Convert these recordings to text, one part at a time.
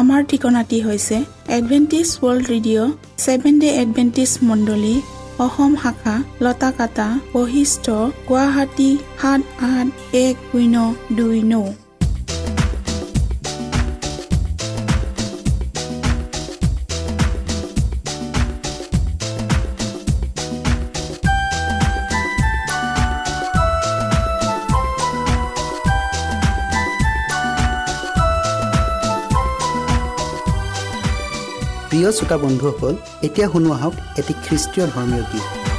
আমাৰ ঠিকনাটি হৈছে Adventist world radio' seven day Adventist মণ্ডলী অসম শাখা লতাকাটা বশিষ্ঠ গুৱাহাটী সাত আঠ এক শূন্য দুই ন। প্ৰিয় শ্ৰোতা বন্ধুসকল এতিয়া শুনো আহক এটি খ্ৰীষ্টীয় ধৰ্মীয় গীত।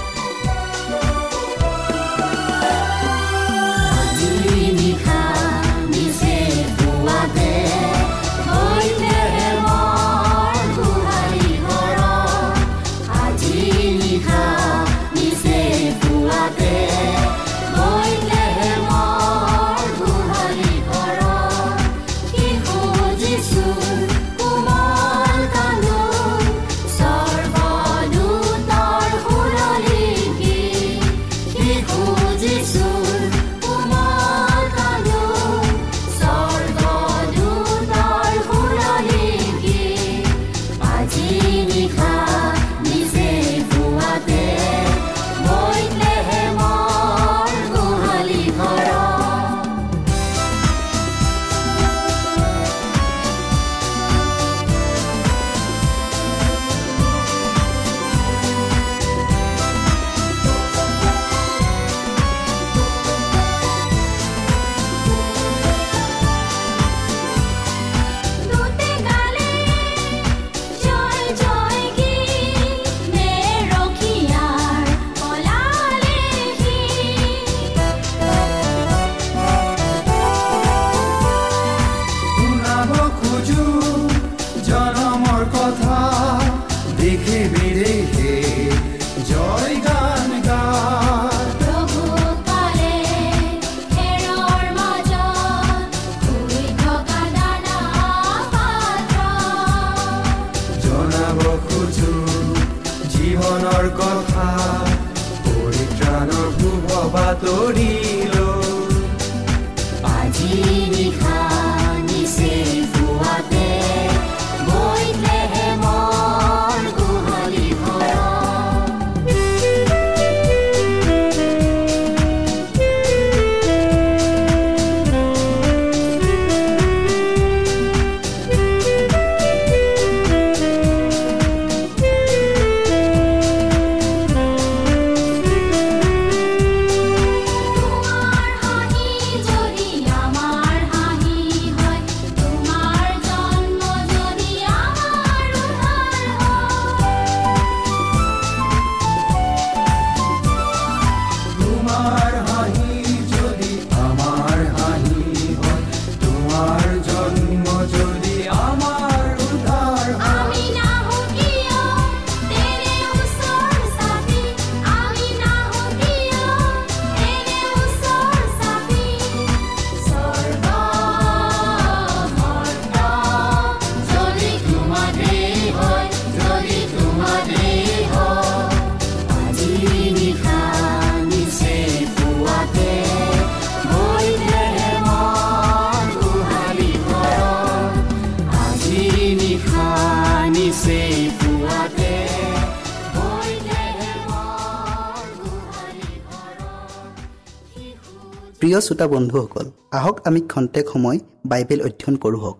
প্ৰিয় শ্ৰোতা বন্ধুসকল আহক আমি খন্তেক সময় বাইবেল অধ্যয়ন কৰোঁ হওক।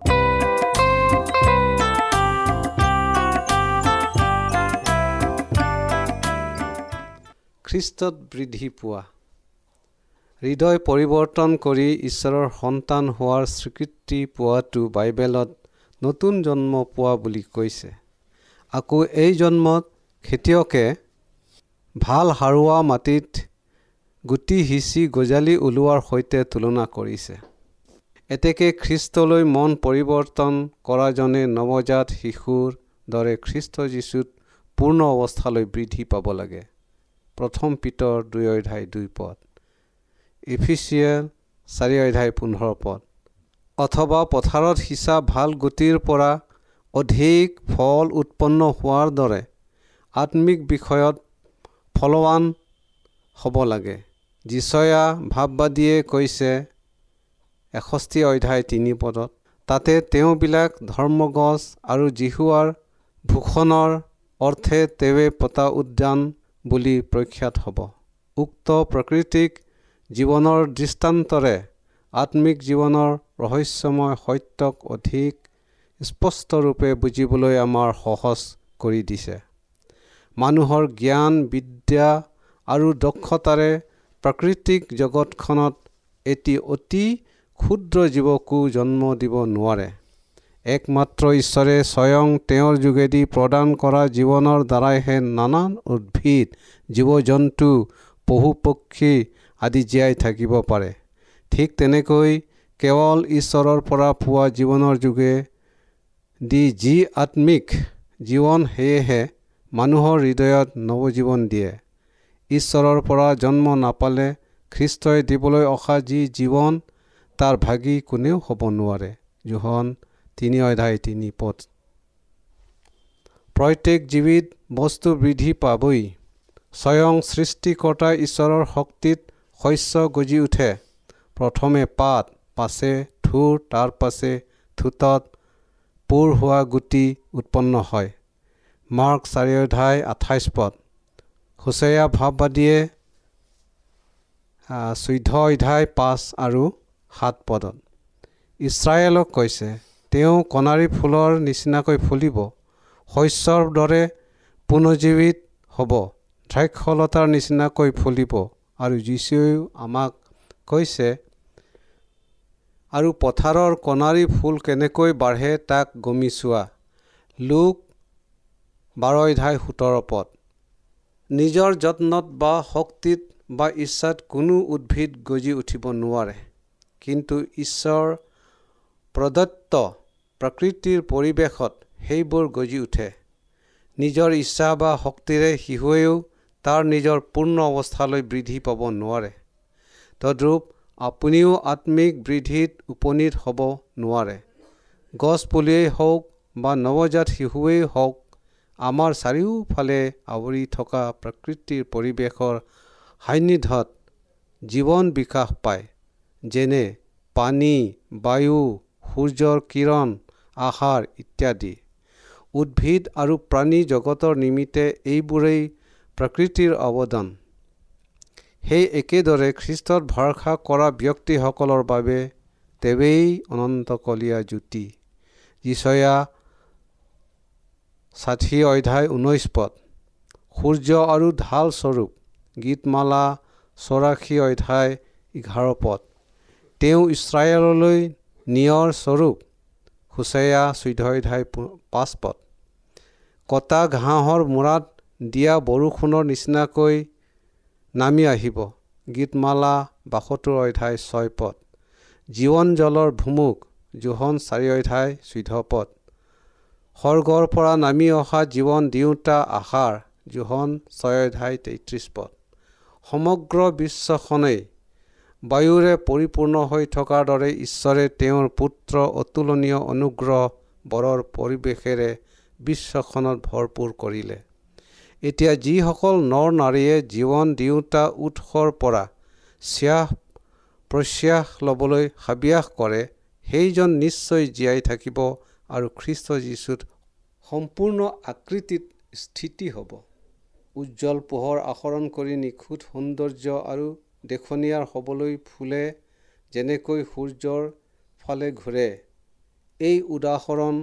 খ্ৰীষ্টত বৃদ্ধি পোৱা। হৃদয় পৰিৱৰ্তন কৰি ঈশ্বৰৰ সন্তান হোৱাৰ স্বীকৃতি পোৱাটো বাইবেলত নতুন জন্ম পোৱা বুলি কৈছে। আকৌ এই জন্মত খেতিয়কে ভাল সাৰুৱা মাটিত গুটি সিঁচি গজালি ওলোৱাৰ সৈতে তুলনা কৰিছে। এতেকে খ্ৰীষ্টলৈ মন পৰিৱৰ্তন কৰাজনে নৱজাত শিশুৰ দৰে খ্ৰীষ্ট যীশুত পূৰ্ণ অৱস্থালৈ বৃদ্ধি পাব লাগে। প্ৰথম পিতৰ দুই অধ্যায় দুই পদ। ইফিচিয়েল চাৰি অধ্যায় পোন্ধৰ পদ। অথবা পথাৰত সিঁচা ভাল গুটিৰ পৰা অধিক ফল উৎপন্ন হোৱাৰ দৰে আত্মিক বিষয়ত ফলৱান হ'ব লাগে। যিচয়া ভাৱবাদীয়ে কৈছে এষষ্ঠি অধ্যায় তিনি পদত তাতে তেওঁবিলাক ধৰ্মগছ আৰু জিহুৱাৰ ভূষণৰ অৰ্থে তেৱে পতা উদ্যান বুলি প্ৰখ্যাত হ'ব। উক্ত প্ৰকৃতিক জীৱনৰ দৃষ্টান্তৰে আত্মিক জীৱনৰ ৰহস্যময় সত্যক অধিক স্পষ্টৰূপে বুজিবলৈ আমাৰ সহজ কৰি দিছে। মানুহৰ জ্ঞান বিদ্যা আৰু দক্ষতাৰে প্ৰাকৃতিক জগতখনত এটি অতি ক্ষুদ্ৰ জীৱকো জন্ম দিব নোৱাৰে। একমাত্ৰ ঈশ্বৰে স্বয়ং তেওঁৰ যোগেদি প্ৰদান কৰা জীৱনৰ দ্বাৰাইহে নানান উদ্ভিদ জীৱ জন্তু পশু পক্ষী আদি জীয়াই থাকিব পাৰে। ঠিক তেনেকৈ কেৱল ঈশ্বৰৰ পৰা পোৱা জীৱনৰ যোগে দি যি আত্মিক জীৱন সেয়েহে মানুহৰ হৃদয়ত নৱজীৱন দিয়ে। ঈশ্বৰৰ পৰা জন্ম নাপালে খ্ৰীষ্টই দিবলৈ অহা যি জীৱন তাৰ ভাগি কোনেও হ'ব নোৱাৰে। জোহন তিনি অধ্যায় তিনি পথ প্ৰত্যেক জীৱিত বস্তু বৃদ্ধি পাবই। স্বয়ং সৃষ্টিকৰ্তা ঈশ্বৰৰ শক্তিত শস্য গজি উঠে। প্ৰথমে পাত পাছে থুৰ তাৰ পাছে থোতত পোৰ হোৱা গুটি উৎপন্ন হয়। মাৰ্ক চাৰি অধ্যায় আঠাইছ পদ। হুচেয়া ভাৱবাদীয়ে চৈধ্য অধ্যায় পাঁচ আৰু সাত পদত। ইছৰাইলক কৈছে তেওঁ কণাৰী ফুলৰ নিচিনাকৈ ফুলিব। শস্যৰ দৰে পুনৰ্জীৱিত হ'ব। দ্ৰাক্ষলতাৰ নিচিনাকৈ ফুলিব। আৰু যীশুৱেও আমাক কৈছে আৰু পথাৰৰ কণাৰী ফুল কেনেকৈ বাঢ়ে তাক গমি চোৱা। লোক বাৰ অধ্যায় সোতৰ পদ নিজৰ যত্নত বা শক্তিত বা ইচ্ছাত কোনো উদ্ভিদ গজি উঠিব নোৱাৰে। কিন্তু ঈশ্বৰ প্ৰদত্ত প্ৰকৃতিৰ পৰিৱেশত সেইবোৰ গজি উঠে। নিজৰ ইচ্ছা বা শক্তিৰে শিশুৱেও তাৰ নিজৰ পূৰ্ণ অৱস্থালৈ বৃদ্ধি পাব নোৱাৰে। তদ্ৰূপ আপুনিও আত্মিক বৃদ্ধিত উপনীত হ'ব নোৱাৰে। গছ পুলিয়েই হওক বা নৱজাত শিশুৱেই হওক আমাৰ চাৰিওফালে আৱৰি থকা প্ৰকৃতিৰ পৰিৱেশৰ সান্নিধ্যত জীৱন বিকাশ পায় যেনে পানী বায়ু সূৰ্যৰ কিৰণ আহাৰ ইত্যাদি। উদ্ভিদ আৰু প্ৰাণী জগতৰ নিমিত্তে এইবোৰেই প্ৰকৃতিৰ অৱদান। সেই একেদৰে খ্ৰীষ্টত ভৰসা কৰা ব্যক্তিসকলৰ বাবে তেৱেই অনন্তকলীয়া জ্যোতি। যিচয়া ষাঠি অধ্যায় ঊনৈছ পদ। সূৰ্য আৰু ঢাল স্বৰূপ গীতমালা চৌৰাশী অধ্যায় এঘাৰ পদ। তেওঁ ইছৰাইললৈ নিয়ৰ স্বৰূপ হুচেয়া চৈধ্য অধ্যায় পাঁচ পদ। কটা ঘাঁহৰ মূৰাত দিয়া বৰষুণৰ নিচিনাকৈ নামি আহিব। গীতমালা বাসত্তৰ অধ্যায় ছয় পদ। জীৱন জলৰ ভুমুক জোহন চাৰি অধ্যায় চৈধ্য পদ। স্বৰ্গৰ পৰা নামি অহা জীৱন দিওঁতা আহাৰ জোহন ছয় অধ্যায় তেত্ৰিছ পদ। সমগ্ৰ বিশ্বখনেই বায়ুৰে পৰিপূৰ্ণ হৈ থকাৰ দৰে ঈশ্বৰে তেওঁৰ পুত্ৰ অতুলনীয় অনুগ্ৰহ বৰৰ পৰিৱেশেৰে বিশ্বখনত ভৰপূৰ কৰিলে। এতিয়া যিসকল নৰ নাৰীয়ে জীৱন দিওঁতা উৎসৰ পৰা শ্বাস প্ৰশ্বাস ল'বলৈ হাবিয়াস কৰে সেইজন নিশ্চয় জীয়াই থাকিব আৰু খ্ৰীষ্ট যীশুত সম্পূৰ্ণ আকৃতিত স্থিতি হ'ব। উজ্জ্বল পোহৰ আহৰণ কৰি নিখুঁত সৌন্দৰ্য আৰু দেখনীয়াৰ হ'বলৈ ফুলে যেনেকৈ সূৰ্যৰ ফালে ঘূৰে। এই উদাহৰণ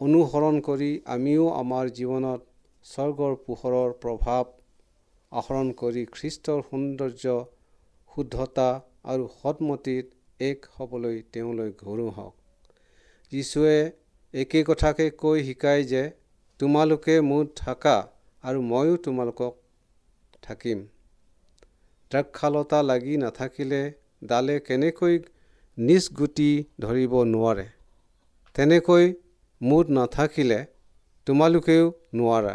অনুসৰণ কৰি আমিও আমাৰ জীৱনত স্বৰ্গৰ পোহৰৰ প্ৰভাৱ আহৰণ কৰি খ্ৰীষ্টৰ সৌন্দৰ্য শুদ্ধতা আৰু সৎমতিত এক হ'বলৈ তেওঁলৈ ঘূৰো হওক। যীশুৱে একে কথাকে কৈ শিকায় যে তোমালোকে মোত থাকা আৰু ময়ো তোমালোকক থাকিম। দ্ৰাক্ষালতা লাগি নাথাকিলে ডালে কেনেকৈ নিজ গুটি ধৰিব নোৱাৰে? তেনেকৈ মুঠ নাথাকিলে তোমালোকেও নোৱাৰা।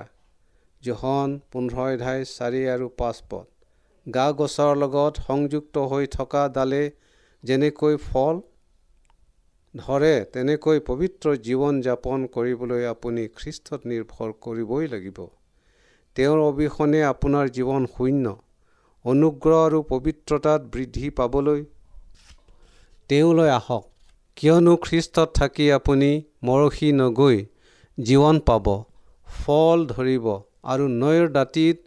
জহন পোন্ধৰ এধাই চাৰি আৰু পাঁচ পদ। গা গছৰ লগত সংযুক্ত হৈ থকা ডালে যেনেকৈ ফল ধৰে তেনেকৈ পবিত্ৰ জীৱন যাপন কৰিবলৈ আপুনি খ্ৰীষ্টত নিৰ্ভৰ কৰিবই লাগিব। তেওঁৰ অবিহনে আপোনাৰ জীৱন শূন্য। অনুগ্ৰহ আৰু পবিত্ৰতাত বৃদ্ধি পাবলৈ তেওঁলৈ আহক। কিয়নো খ্ৰীষ্টত থাকি আপুনি মৰহি নগৈ জীৱন পাব ফল ধৰিব আৰু নৈৰ দাঁতিত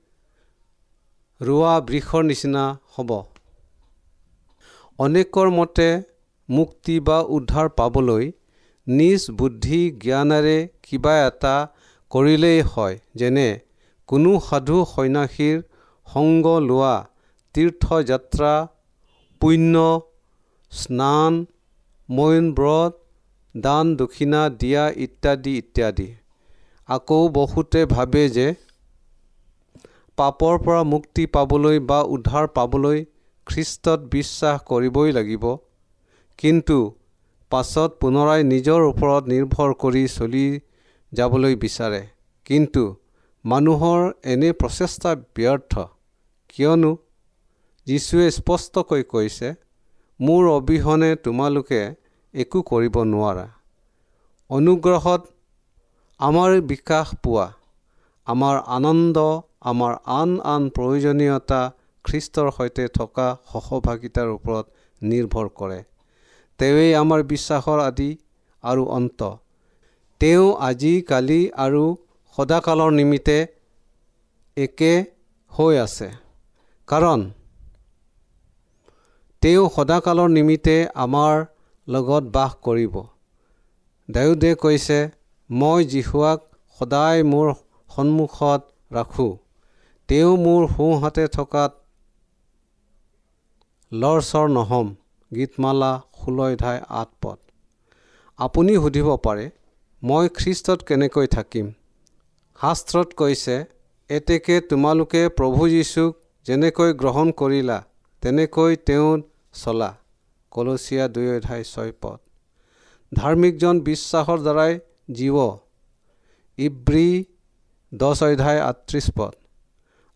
ৰোৱা বৃক্ষৰ নিচিনা হ'ব। অনেকৰ মতে মুক্তি বা উদ্ধাৰ পাবলৈ নিজ বুদ্ধি জ্ঞানেৰে কিবা এটা কৰিলেই হয় যেনে কোনো সাধু সন্যাসীৰ সংগ লোৱা তীৰ্থযাত্ৰা পুণ্য স্নান মৌন ব্ৰত দান দক্ষিণা দিয়া ইত্যাদি ইত্যাদি। আকৌ বহুতে ভাবে যে পাপৰ পৰা মুক্তি পাবলৈ বা উদ্ধাৰ পাবলৈ খ্ৰীষ্টত বিশ্বাস কৰিবই লাগিব। কিন্তু পাছত পুনৰাই নিজৰ ওপৰত নিৰ্ভৰ কৰি চলি যাবলৈ বিচাৰে। কিন্তু মানুহৰ এনে প্ৰচেষ্টা ব্যৰ্থ। কিয়নো যীশুৱে স্পষ্টকৈ কৈছে মোৰ অবিহনে তোমালোকে একো কৰিব নোৱাৰা। অনুগ্ৰহত আমাৰ বিকাশ পোৱা আমাৰ আনন্দ আমাৰ আন আন প্ৰয়োজনীয়তা খ্ৰীষ্টৰ সৈতে থকা সহভাগিতাৰ ওপৰত নিৰ্ভৰ কৰে। তেওঁৱেই আমাৰ বিশ্বাসৰ আদি আৰু অন্ত। তেওঁ আজি কালি আৰু সদাকালৰ নিমিত্তে একে হৈ আছে। কাৰণ তেওঁ সদাকালৰ নিমিত্তে আমাৰ লগত বাস কৰিব। ডায়ুদে কৈছে মই জিহুৱাক সদায় মোৰ সন্মুখত ৰাখোঁ। তেওঁ মোৰ সোঁহাতে থকাত লৰচৰ নহ'ম। গীতমালা ষোল্ল ধাই আঠ পদ। আপুনি সুধিব পাৰে মই খ্ৰীষ্টত কেনেকৈ থাকিম? শাস্ত্ৰত কৈছে এতেকে তোমালোকে প্ৰভু যীশুক যেনেকৈ গ্ৰহণ কৰিলা তেনেকৈ তেওঁ চলা কলচীয়া দুই অধ্যায় ছয় পদ। ধাৰ্মিকজন বিশ্বাসৰ দ্বাৰাই জীৱ ইব্ৰী দহ অধ্যায় আঠত্ৰিছ পদ।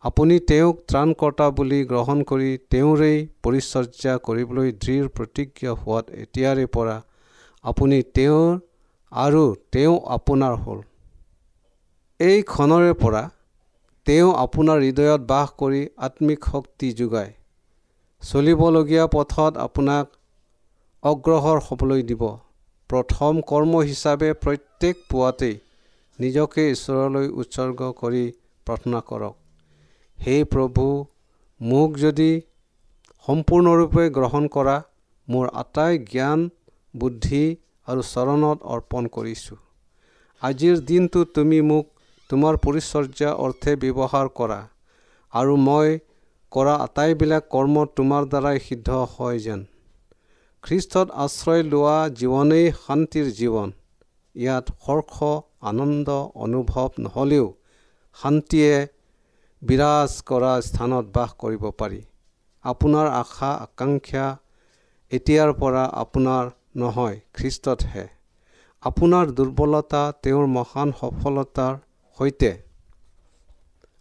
আপুনি তেওঁক ত্ৰাণকৰ্তা বুলি গ্ৰহণ কৰি তেওঁৰেই পৰিচৰ্যা কৰিবলৈ দৃঢ় প্ৰতিজ্ঞা হোৱাত এতিয়াৰে পৰা আপুনি তেওঁৰ আৰু তেওঁ আপোনাৰ হ'ল। এই ক্ষণৰে পৰা তেওঁ আপোনাৰ হৃদয়ত বাস কৰি আত্মিক শক্তি যোগায়। চলিবলগীয়া পথত আপোনাক অগ্ৰসৰ হ'বলৈ দিব। প্ৰথম কৰ্ম হিচাপে প্ৰত্যেক পুৱাতেই নিজকে ঈশ্বৰলৈ উৎসৰ্গ কৰি প্ৰাৰ্থনা কৰক। সেই প্ৰভু মোক যদি সম্পূৰ্ণৰূপে গ্ৰহণ কৰা মোৰ আটাই জ্ঞান বুদ্ধি আৰু চৰণত অৰ্পণ কৰিছোঁ। আজিৰ দিনটো তুমি মোক তোমাৰ পৰিচৰ্যা অৰ্থে ব্যৱহাৰ কৰা আৰু মই কৰা আটাইবিলাক কৰ্ম তোমাৰ দ্বাৰাই সিদ্ধ হয় যেন। খ্ৰীষ্টত আশ্ৰয় লোৱা জীৱনেই শান্তিৰ জীৱন। ইয়াত হৰ্ষ আনন্দ অনুভৱ নহ'লেও শান্তিয়ে বিৰাজ কৰা স্থানত বাস কৰিব পাৰি। আপোনাৰ আশা আকাংক্ষা এতিয়াৰ পৰা আপোনাৰ নহয় খ্ৰীষ্টতহে। আপোনাৰ দুৰ্বলতা তেওঁৰ মহান সফলতাৰ সৈতে।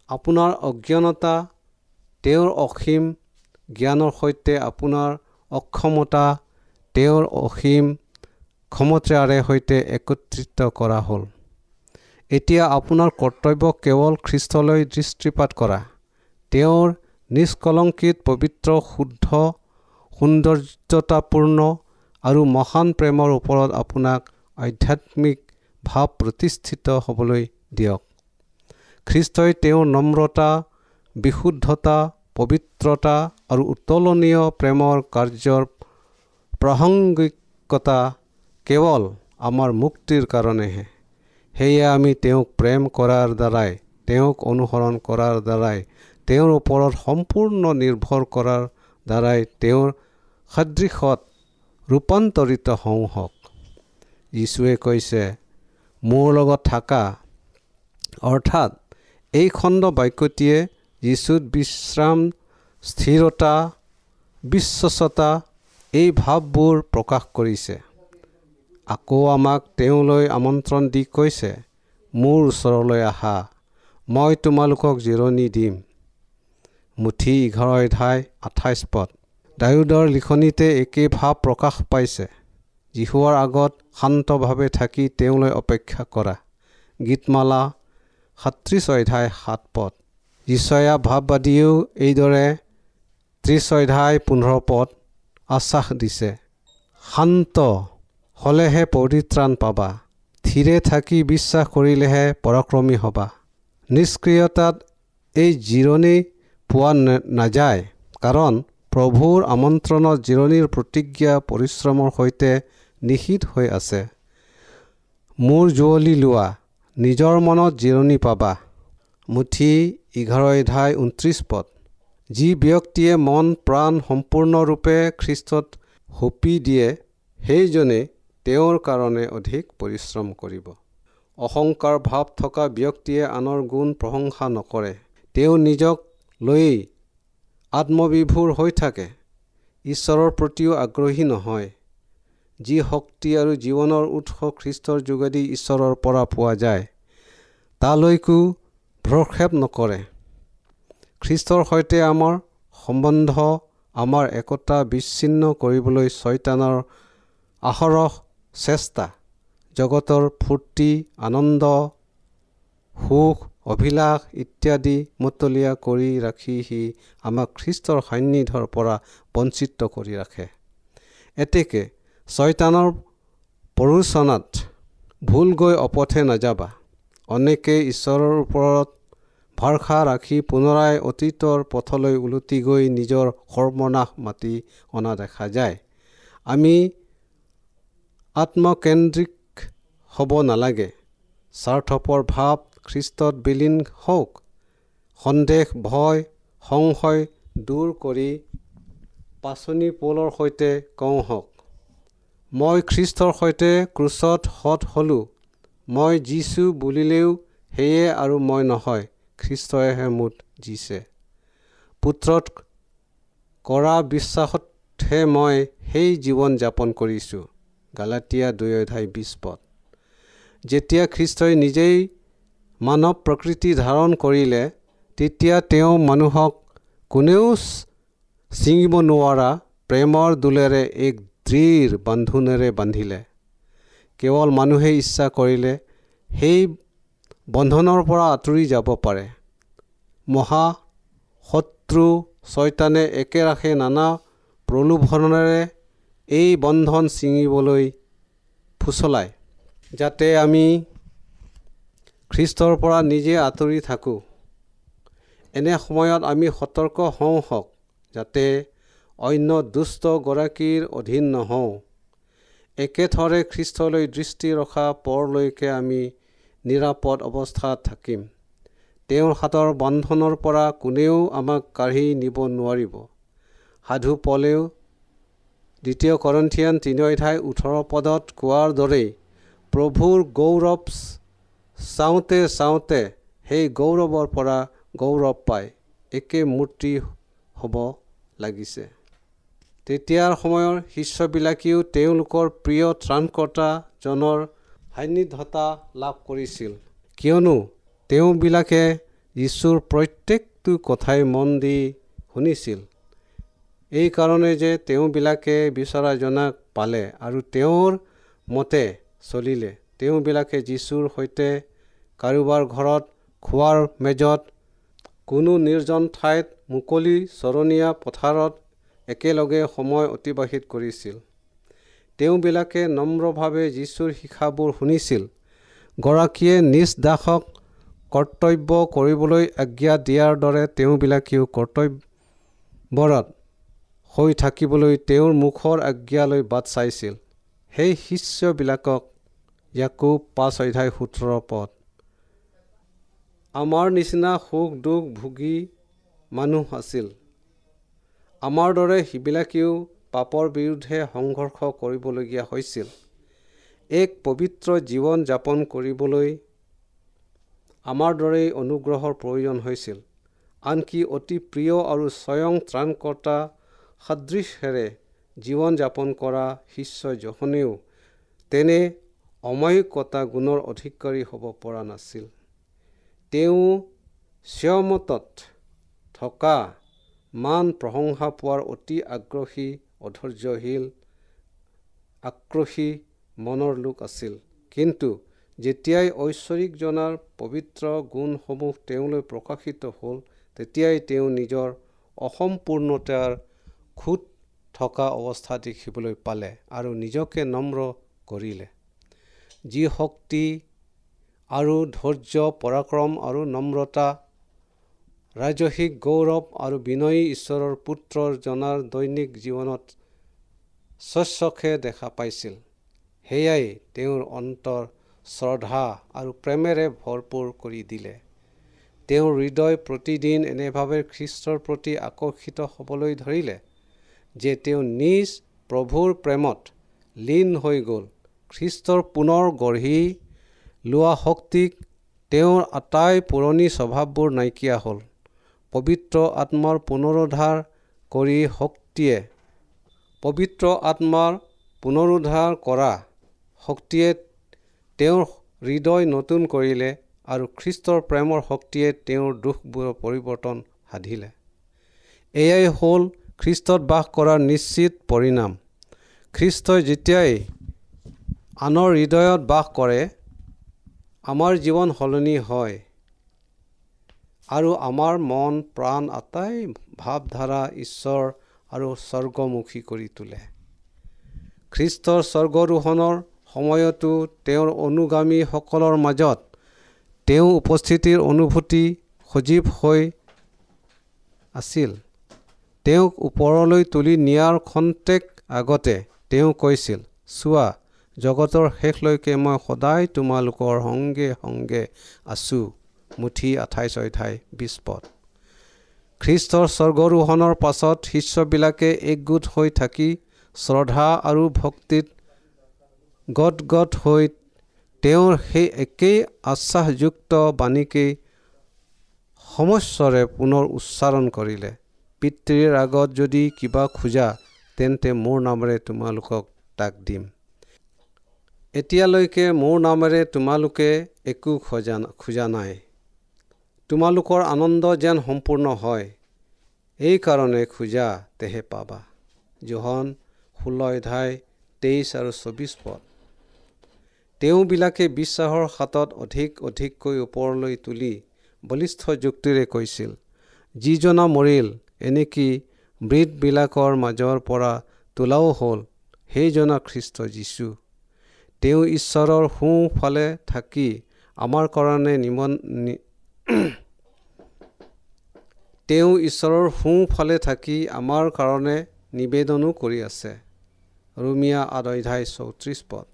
আপোনাৰ অজ্ঞানতা তেওঁৰ অসীম জ্ঞানৰ সৈতে আপোনাৰ অক্ষমতা তেওঁৰ অসীম ক্ষমতাৰে সৈতে একত্ৰিত কৰা হ'ল। এতিয়া আপোনাৰ কৰ্তব্য কেৱল খ্ৰীষ্টলৈ দৃষ্টিপাত কৰা। তেওঁৰ নিষ্কলংকিত পবিত্ৰ শুদ্ধ সৌন্দৰ্যতাপূৰ্ণ আৰু মহান প্ৰেমৰ ওপৰত আপোনাক আধ্যাত্মিক ভাৱ প্ৰতিষ্ঠিত হ'বলৈ দিয়ক। খ্ৰীষ্টই তেওঁৰ নম্ৰতা বিশুদ্ধতা পবিত্ৰতা আৰু উত্তোলনীয় প্ৰেমৰ কাৰ্যৰ প্ৰাসংগিকতা কেৱল আমাৰ মুক্তিৰ কাৰণেহে। সেয়ে আমি তেওঁক প্ৰেম কৰাৰ দ্বাৰাই তেওঁক অনুসৰণ কৰাৰ দ্বাৰাই তেওঁৰ ওপৰত সম্পূৰ্ণ নিৰ্ভৰ কৰাৰ দ্বাৰাই তেওঁৰ সদৃশত ৰূপান্তৰিত হওঁ হওক। যীশুৱে কৈছে মোৰ লগত থাকা অৰ্থাৎ এই খণ্ড বাক্যটিয়ে যীচুত বিশ্ৰাম স্থিৰতা বিশ্বসতা এই ভাৱবোৰ প্ৰকাশ কৰিছে। আকৌ আমাক তেওঁলৈ আমন্ত্ৰণ দি কৈছে মোৰ ওচৰলৈ আহা মই তোমালোকক জিৰণি দিম। মুঠি এঘাৰ অধ্যায় আঠাইছ পদ। ডায়ুদৰ লিখনিতে একে ভাৱ প্ৰকাশ পাইছে। যীশুৱাৰ আগত শান্তভাৱে থাকি তেওঁলৈ অপেক্ষা কৰা। গীতমালা সাতত্ৰিছ অধ্যায় সাত পদ। ঈশ্বয়া ভাৱবাদীয়েও এইদৰে ত্ৰিছ অধ্যায় পোন্ধৰ পদ আশ্বাস দিছে শান্ত হ'লেহে পৰিত্ৰাণ পাবা। থিৰে থাকি বিশ্বাস কৰিলেহে পৰাক্ৰমী হ'বা। নিষ্ক্ৰিয়তাত এই জিৰণি পোৱা নাযায়। কাৰণ প্ৰভুৰ আমন্ত্ৰণত জিৰণিৰ প্ৰতিজ্ঞা পৰিশ্ৰমৰ সৈতে নিষিদ্ধ হৈ আছে। মোৰ জুৱলি লোৱা নিজৰ মনত জিৰণি পাবা। মুঠি এঘাৰ অধ্যায় ঊনত্ৰিছ পদ। যি ব্যক্তিয়ে মন প্ৰাণ সম্পূৰ্ণৰূপে খ্ৰীষ্টত সঁপি দিয়ে সেইজনে তেওঁৰ কাৰণে অধিক পৰিশ্ৰম কৰিব। অহংকাৰ ভাৱ থকা ব্যক্তিয়ে আনৰ গুণ প্ৰশংসা নকৰে। তেওঁ নিজক লৈয়েই আত্মবিভোৰ হৈ থাকে। ঈশ্বৰৰ প্ৰতিও আগ্ৰহী নহয়। যি শক্তি আৰু জীৱনৰ উৎস খ্ৰীষ্টৰ যোগেদি ঈশ্বৰৰ পৰা পোৱা যায় তালৈকো ভ্ৰক্ষেপ নকৰে। খ্ৰীষ্টৰ সৈতে আমাৰ সম্বন্ধ আমাৰ একতা বিচ্ছিন্ন কৰিবলৈ ছয়তানৰ আহৰহ চেষ্টা জগতৰ ফূৰ্তি আনন্দ সুখ অভিলাষ ইত্যাদি মতলীয়া কৰি ৰাখি সি আমাক খ্ৰীষ্টৰ সান্নিধ্যৰ পৰা বঞ্চিত কৰি ৰাখে। এতেকে ছয়তানৰ প্ৰৰোচনাত ভুল গৈ অপথে নাযাবা। অনেকে ঈশ্বৰৰ ওপৰত ভৰসা ৰাখি পুনৰাই অতীতৰ পথলৈ ওলটি গৈ নিজৰ সৰ্বনাশ মাতি অনা দেখা যায়। আমি আত্মকেন্দ্ৰিক হ'ব নালাগে। স্বাৰ্থপৰ ভাৱ খ্ৰীষ্টত বিলীন হওক। সন্দেহ ভয় সংশয় দূৰ কৰি পাচনি পৌলৰ সৈতে কওঁ হওক মই খ্ৰীষ্টৰ সৈতে ক্ৰুচত সৎ হ'লোঁ। মই যিছোঁ বুলিলেও সেয়ে আৰু মই নহয়। খ্ৰীষ্টইহে মোত জিছে পুত্ৰত কৰা বিশ্বাসতহে মই সেই জীৱন যাপন কৰিছোঁ। গালাটীয়া দুই অধ্যায় বিছ পদ। যেতিয়া খ্ৰীষ্টই নিজেই মানৱ প্ৰকৃতি ধাৰণ কৰিলে তেতিয়া তেওঁ মানুহক কোনেও ছিঙিব নোৱাৰা প্ৰেমৰ দোলেৰে এক দৃঢ় বান্ধোনেৰে বান্ধিলে। কেৱল মানুহে ইচ্ছা কৰিলে সেই বন্ধনৰ পৰা আঁতৰি যাব পাৰে। মহা শত্ৰু ছয়তানে একেৰাখে নানা প্ৰলোভনেৰে এই বন্ধন ছিঙিবলৈ ফুচলায় যাতে আমি খ্ৰীষ্টৰ পৰা নিজে আঁতৰি থাকোঁ। এনে সময়ত আমি সতৰ্ক হওঁ হওক যাতে অন্য দুষ্টগৰাকীৰ অধীন নহওঁ। একেথৰে খ্ৰীষ্টলৈ দৃষ্টি ৰখা পৰলৈকে আমি নিৰাপদ অৱস্থাত থাকিম। তেওঁৰ হাতৰ বন্ধনৰ পৰা কোনেও আমাক কাঢ়ি নিব নোৱাৰিব। সাধু পলেও দ্বিতীয় কৰন্থিয়ান তিনি অধ্যায় ওঠৰ পদত কোৱাৰ দৰেই প্ৰভুৰ গৌৰৱ চাওঁতে চাওঁতে সেই গৌৰৱৰ পৰা গৌৰৱ পাই একে মূৰ্তি হ'ব লাগিছে। তেতিয়াৰ সময়ৰ শিষ্যবিলাকেও তেওঁলোকৰ প্ৰিয় ত্ৰাণকৰ্তাজনৰ সান্নিধ্যতা লাভ কৰিছিল। কিয়নো তেওঁবিলাকে যীশুৰ প্ৰত্যেকটো কথাই মন দি শুনিছিল। এইকাৰণে যে তেওঁবিলাকে বিচৰাজনাক পালে আৰু তেওঁৰ মতে চলিলে। তেওঁবিলাকে যীশুৰ সৈতে কাৰোবাৰ ঘৰত খোৱাৰ মেজত কোনো নিৰ্জন ঠাইত মুকলি চৰণীয়া পথাৰত একেলগে সময় অতিবাহিত কৰিছিল। তেওঁবিলাকে নম্ৰভাৱে যীশুৰ শিক্ষাবোৰ শুনিছিল। গৰাকীয়ে নিজ দাসক কৰ্তব্য কৰিবলৈ আজ্ঞা দিয়াৰ দৰে তেওঁবিলাকেও কৰ্তব্যৰত হৈ থাকিবলৈ তেওঁৰ মুখৰ আজ্ঞালৈ বাট চাইছিল। সেই শিষ্যবিলাকক ইয়াকো পাঁচ অধ্যায় সোতৰ পদ। আমাৰ নিচিনা সুখ দুখ ভোগী মানুহ আছিল। আমাৰ দৰে সিবিলাকেও পাপৰ বিৰুদ্ধে সংঘৰ্ষ কৰিবলগীয়া হৈছিল। এক পবিত্ৰ জীৱন যাপন কৰিবলৈ আমাৰ দৰেই অনুগ্ৰহৰ প্ৰয়োজন হৈছিল। আনকি অতি প্ৰিয় আৰু স্বয়ং ত্ৰাণকৰ্তা সদৃশেৰে জীৱন যাপন কৰা শিষ্য জহনেও তেনে অমায়িকতা গুণৰ অধিকাৰী হ'ব পৰা নাছিল। তেওঁ স্বমতত থকা মান প্ৰশংসা পোৱাৰ অতি আগ্ৰহী অধৈৰ্যশীল আক্ৰোশী মনৰ লোক আছিল। কিন্তু যেতিয়াই ঐশ্বৰিকজনাৰ পবিত্ৰ গুণসমূহ তেওঁলৈ প্ৰকাশিত হ'ল তেতিয়াই তেওঁ নিজৰ অসম্পূৰ্ণতাৰ খুঁত থকা অৱস্থা দেখিবলৈ পালে আৰু নিজকে নম্ৰ কৰিলে। যি শক্তি আৰু ধৈৰ্য পৰাক্ৰম আৰু নম্ৰতা ৰাজসিক গৌৰৱ আৰু বিনয়ী ঈশ্বৰৰ পুত্ৰৰ জনাৰ দৈনিক জীৱনত স্বচ্ছকে দেখা পাইছিল। সেয়াই তেওঁৰ অন্তৰ শ্ৰদ্ধা আৰু প্ৰেমেৰে ভৰপূৰ কৰি দিলে। তেওঁৰ হৃদয় প্ৰতিদিন এনেভাৱে খ্ৰীষ্টৰ প্ৰতি আকৰ্ষিত হ'বলৈ ধৰিলে যে তেওঁ নিজ প্ৰভুৰ প্ৰেমত লীন হৈ গ'ল। খ্ৰীষ্টৰ পুনৰ গঢ়ি লোৱা শক্তিক তেওঁৰ আটাই পুৰণি স্বভাৱবোৰ নাইকিয়া হ'ল। পবিত্ৰ আত্মাৰ পুনৰুদ্ধাৰ কৰি শক্তিয়ে পবিত্ৰ আত্মাৰ পুনৰুদ্ধাৰ কৰা শক্তিয়ে তেওঁৰ হৃদয় নতুন কৰিলে আৰু খ্ৰীষ্টৰ প্ৰেমৰ শক্তিয়ে তেওঁৰ দুখবোৰৰ পৰিৱৰ্তন সাধিলে। এয়াই হ'ল খ্ৰীষ্টত বাস কৰাৰ নিশ্চিত পৰিণাম। খ্ৰীষ্টই যেতিয়াই আনৰ হৃদয়ত বাস কৰে আমাৰ জীৱন সলনি হয়। আৰু আমাৰ মন প্ৰাণ আটাই ভাৱধাৰা ঈশ্বৰ আৰু স্বৰ্গমুখী কৰি তোলে। খ্ৰীষ্টৰ স্বৰ্গৰোহণৰ সময়তো তেওঁৰ অনুগামীসকলৰ মাজত তেওঁ উপস্থিতিৰ অনুভূতি সজীৱ হৈ আছিল। তেওঁক ওপৰলৈ তুলি নিয়াৰ খন্তেক আগতে তেওঁ কৈছিল চোৱা জগতৰ শেষলৈকে মই সদায় তোমালোকৰ সংগে সংগে আছোঁ। মুঠি আঠাইছ অধ্যায় বিছ পদ। খ্ৰীষ্টৰ স্বৰ্গৰোহণৰ পাছত শিষ্যবিলাকে একগোট হৈ থাকি শ্ৰদ্ধা আৰু ভক্তিত গদগদ হৈ তেওঁৰ সেই একেই আশ্বাসযুক্ত বাণীকেই সমস্বৰে পুনৰ উচ্চাৰণ কৰিলে। পিতৃৰ আগত যদি কিবা খোজা তেন্তে মোৰ নামেৰে তোমালোকক তাক দিম। এতিয়ালৈকে মোৰ নামেৰে তোমালোকে একো খোজা খোজা নাই। তোমালোকৰ আনন্দ যেন সম্পূৰ্ণ হয়। এইকাৰণে খোজা তেহে পাবা। জোহন ষোল্ল অধ্যায় তেইছ আৰু চৌবিছ পদ। তেওঁবিলাকে বিশ্বাসৰ হাতত অধিক অধিককৈ ওপৰলৈ তুলি বলিষ্ঠ যুক্তিৰে কৈছিল যিজনা মৰিল এনেকি মৃতবিলাকৰ মাজৰ পৰা তোলাও হ'ল? সেইজনা খ্ৰীষ্ট যীশু তেওঁ ঈশ্বৰৰ সোঁফালে থাকি আমাৰ কাৰণে নিমন তেওঁ ঈশ্বৰৰ সোঁফালে থাকি আমাৰ কাৰণে নিবেদনো কৰি আছে। ৰুমিয়া অধ্যায় চৌত্ৰিছ পদ।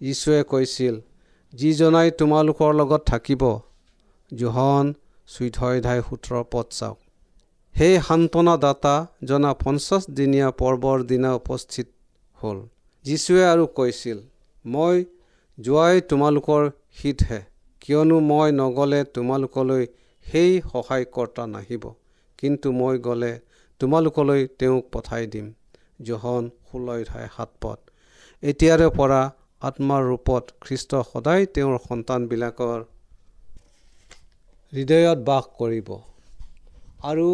যীশুৱে কৈছিল যিজনাই তোমালোকৰ লগত থাকিব জোহন চৈধ্য অধ্যায় সোতৰ পদ চাওক। সেই সান্তনাদাতা জনা পঞ্চাছদিনীয়া পৰ্বৰ দিনা উপস্থিত হ'ল। যীশুৱে আৰু কৈছিল মই যোৱাই তোমালোকৰ হিতহে। কিয়নো মই নগ'লে তোমালোকলৈ সেই সহায়কৰ্তা নাহিব। কিন্তু মই গ'লে তোমালোকলৈ তেওঁক পঠাই দিম। জোহন ষোল্ল অধ্যায় সাত পদ। এতিয়াৰে পৰা আত্মাৰ ৰূপত খ্ৰীষ্ট সদায় তেওঁৰ সন্তানবিলাকৰ হৃদয়ত বাস কৰিব। আৰু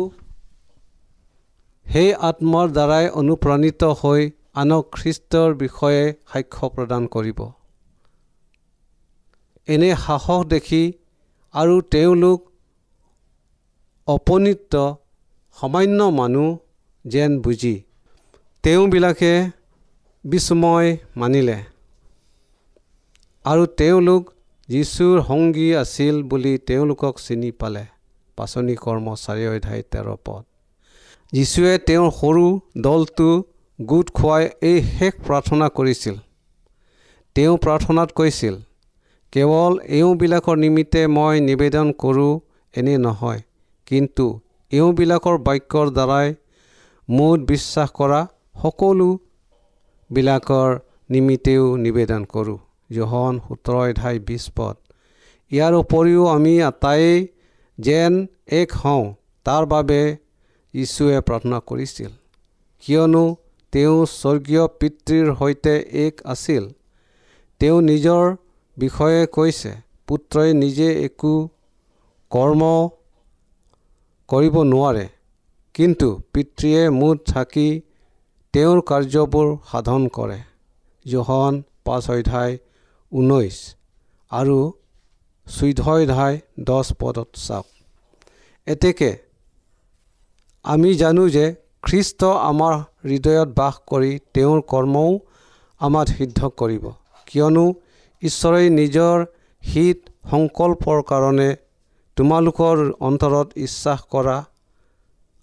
সেই আত্মাৰ দ্বাৰাই অনুপ্ৰাণিত হৈ আনক খ্ৰীষ্টৰ বিষয়ে সাক্ষ্য প্ৰদান কৰিব। এনে সাহস দেখি আৰু তেওঁলোক অপনীত সামান্য মানুহ যেন বুজি। তেওঁবিলাকে বিস্ময় মানিলে। আৰু তেওঁলোক যীশুৰ সংগী আছিল বুলি তেওঁলোকক চিনি পালে। পাচনি কৰ্ম চাৰি অধ্যায় তেৰ পদ। যীশুৱে তেওঁৰ সৰু দলটো গোট খুৱাই এই শেষ প্ৰাৰ্থনা কৰিছিল। তেওঁ প্ৰাৰ্থনাত কৈছিল কেৱল এওঁবিলাকৰ নিমিত্তে মই নিবেদন কৰোঁ এনে নহয়। কিন্তু এওঁবিলাকৰ বাক্যৰ দ্বাৰাই মোত বিশ্বাস কৰা সকলোবিলাকৰ নিমিত্তেও নিবেদন কৰোঁ। জোহন সোতৰ অধ্যায় বিছ পদ। ইয়াৰ উপৰিও আমি আটাইয়ে যেন এক হওঁ তাৰ বাবে যীশুৱে প্ৰাৰ্থনা কৰিছিল। কিয়নো তেওঁ স্বৰ্গীয় পিতৃৰ সৈতে এক আছিল। তেওঁ নিজৰ বিষয়ে কৈছে পুত্ৰই নিজে একো কৰ্ম কৰিব নোৱাৰে কিন্তু পিতৃয়ে মুঠ থাকি তেওঁৰ কাৰ্যবোৰ সাধন কৰে। জহন পাঁচ অধ্যায় ঊনৈছ আৰু চৈধ্য অধ্যায় দহ পদত চাওক। এতেকে আমি জানো যে খ্ৰীষ্ট আমাৰ হৃদয়ত বাস কৰি তেওঁৰ কৰ্মও আমাক সিদ্ধ কৰিব কিয়নো ঈশ্বৰে নিজৰ হিত সংকল্পৰ কাৰণে তোমালোকৰ অন্তৰত ইচ্ছাস কৰা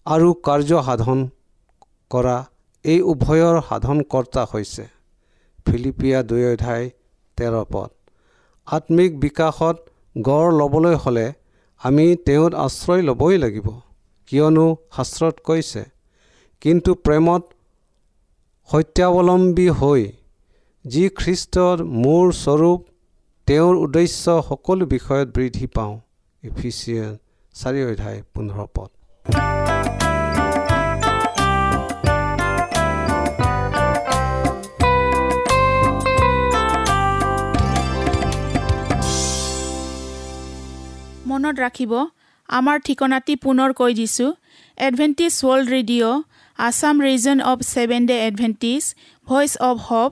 আৰু কাৰ্য সাধন কৰা এই উভয়ৰ সাধনকৰ্তা হৈছে। ফিলিপিয়া দুই অধ্যায় তেৰ পদ। আত্মিক বিকাশত গঢ় ল'বলৈ হ'লে আমি তেওঁত আশ্ৰয় ল'বই লাগিব কিয়নো শাস্ত্ৰত কৈছে কিন্তু প্ৰেমত সত্যাৱলম্বী হৈ যি খ্ৰীষ্টৰ মূৰ স্বৰূপ তেওঁৰ উদ্দেশ্য সকলো বিষয়ত বৃদ্ধি পাওঁ। ইফিচিয়ান চাৰি অধ্যায় পোন্ধৰ পদ। মনত ৰাখিব আমাৰ ঠিকনাটি পুনৰ কৈ দিছোঁ। Adventist world radio' Assam region of seven day Adventist voice of hope